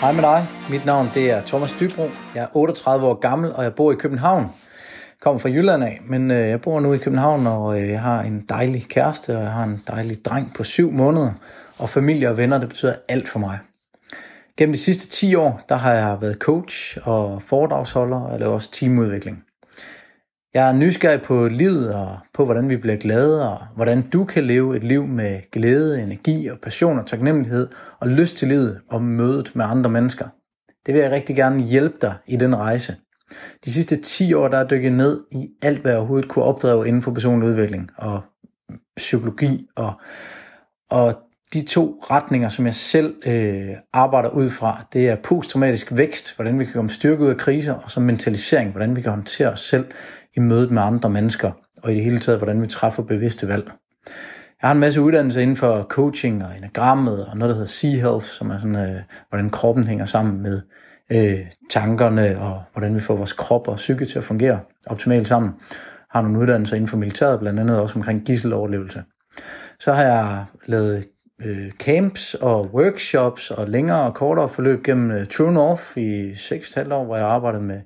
Hej med dig. Mit navn det er Thomas Dybro. Jeg er 38 år gammel, og jeg bor i København. Jeg kommer fra Jylland af, men øh, jeg bor nu i København, og øh, jeg har en dejlig kæreste, og jeg har en dejlig dreng på syv måneder. Og familie og venner, det betyder alt for mig. Gennem de sidste 10 år, der har jeg været coach og foredragsholder, og jeg laver også teamudvikling. Jeg er nysgerrig på livet og på, hvordan vi bliver glade, og hvordan du kan leve et liv med glæde, energi og passion og taknemmelighed og lyst til livet og mødet med andre mennesker. Det vil jeg rigtig gerne hjælpe dig i den rejse. De sidste 10 år, der er dykket ned i alt, hvad jeg overhovedet kunne opdrage inden for personlig udvikling og psykologi og, og de to retninger, som jeg selv øh, arbejder ud fra, det er posttraumatisk vækst, hvordan vi kan komme styrke ud af kriser, og så mentalisering, hvordan vi kan håndtere os selv i mødet med andre mennesker, og i det hele taget, hvordan vi træffer bevidste valg. Jeg har en masse uddannelser inden for coaching og enagrammet, og noget, der hedder Sea Health, som er sådan, øh, hvordan kroppen hænger sammen med øh, tankerne, og hvordan vi får vores krop og psyke til at fungere optimalt sammen. Jeg har nogle uddannelser inden for militæret, blandt andet også omkring gisseloverlevelse. Så har jeg lavet øh, camps og workshops og længere og kortere forløb gennem øh, True North i 6,5 år, hvor jeg arbejdede med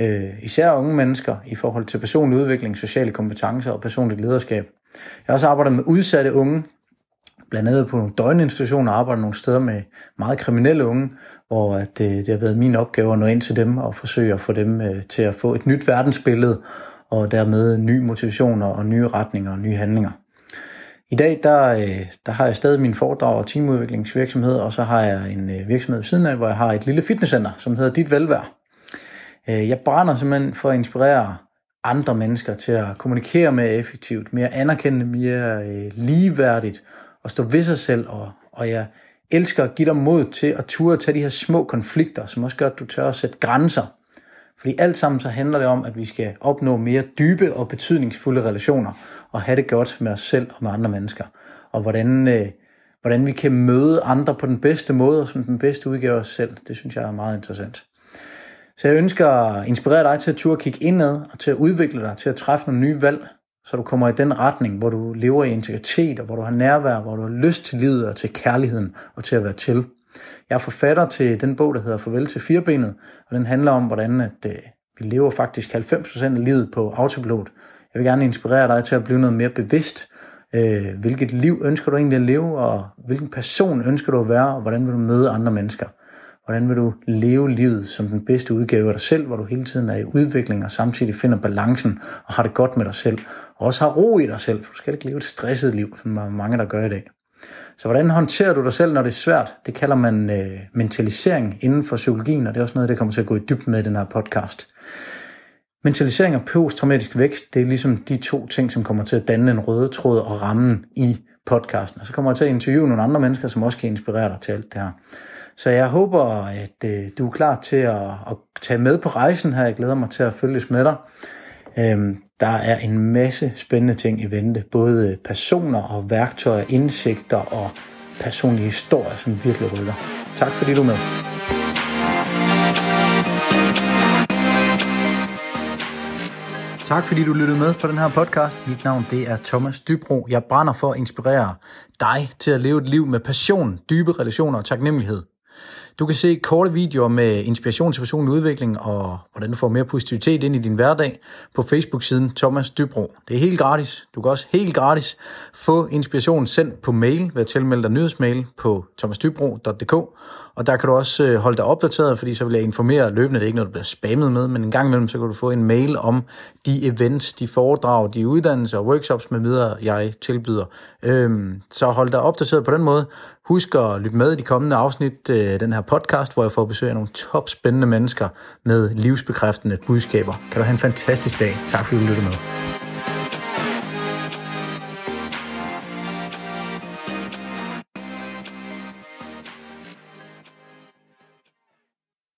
øh, især unge mennesker i forhold til personlig udvikling, sociale kompetencer og personligt lederskab. Jeg har også arbejdet med udsatte unge, blandt andet på nogle døgninstitutioner, og arbejdet nogle steder med meget kriminelle unge, hvor at det, det har været min opgave at nå ind til dem og forsøge at få dem øh, til at få et nyt verdensbillede, og dermed ny motivation og nye retninger og nye handlinger. I dag der, øh, der har jeg stadig min foredrag og teamudviklingsvirksomhed, og så har jeg en øh, virksomhed ved siden af, hvor jeg har et lille fitnesscenter, som hedder Dit Velvære. Øh, jeg brænder simpelthen for at inspirere andre mennesker til at kommunikere mere effektivt, mere anerkendende, mere ligeværdigt og stå ved sig selv. Og, og jeg elsker at give dig mod til at ture tage de her små konflikter, som også gør, at du tør at sætte grænser. Fordi alt sammen så handler det om, at vi skal opnå mere dybe og betydningsfulde relationer og have det godt med os selv og med andre mennesker. Og hvordan, øh, hvordan vi kan møde andre på den bedste måde og som den bedste udgave af os selv. Det synes jeg er meget interessant. Så jeg ønsker at inspirere dig til at turde kigge indad og til at udvikle dig, til at træffe nogle nye valg, så du kommer i den retning, hvor du lever i integritet, og hvor du har nærvær, hvor du har lyst til livet og til kærligheden og til at være til. Jeg er forfatter til den bog, der hedder Farvel til firebenet, og den handler om, hvordan at, øh, vi lever faktisk 90% af livet på autopilot. Jeg vil gerne inspirere dig til at blive noget mere bevidst. Øh, hvilket liv ønsker du egentlig at leve, og hvilken person ønsker du at være, og hvordan vil du møde andre mennesker? Hvordan vil du leve livet som den bedste udgave af dig selv, hvor du hele tiden er i udvikling og samtidig finder balancen og har det godt med dig selv. Og også har ro i dig selv, for du skal ikke leve et stresset liv, som mange der gør i dag. Så hvordan håndterer du dig selv, når det er svært? Det kalder man øh, mentalisering inden for psykologien, og det er også noget, der kommer til at gå i dybden med i den her podcast. Mentalisering og posttraumatisk vækst, det er ligesom de to ting, som kommer til at danne en røde tråd og rammen i podcasten. Og så kommer jeg til at interviewe nogle andre mennesker, som også kan inspirere dig til alt det her. Så jeg håber, at øh, du er klar til at, at tage med på rejsen her. Jeg glæder mig til at følges med dig. Øhm, der er en masse spændende ting i vente. Både personer og værktøjer, indsigter og personlige historier, som virkelig rykker. Tak fordi du er med. Tak fordi du lyttede med på den her podcast. Mit navn det er Thomas Dybro. Jeg brænder for at inspirere dig til at leve et liv med passion, dybe relationer og taknemmelighed. Du kan se korte videoer med inspiration til personlig udvikling og hvordan du får mere positivitet ind i din hverdag på Facebook-siden Thomas Dybro. Det er helt gratis. Du kan også helt gratis få inspiration sendt på mail ved at tilmelde dig nyhedsmail på thomasdybro.dk. Og der kan du også øh, holde dig opdateret, fordi så vil jeg informere løbende. Det er ikke noget, du bliver spammet med, men en gang imellem, så kan du få en mail om de events, de foredrag, de uddannelser og workshops med videre, jeg tilbyder. Øhm, så hold dig opdateret på den måde. Husk at lytte med i de kommende afsnit af den her podcast, hvor jeg får besøg af nogle topspændende mennesker med livsbekræftende budskaber. Kan du have en fantastisk dag. Tak fordi du lyttede med.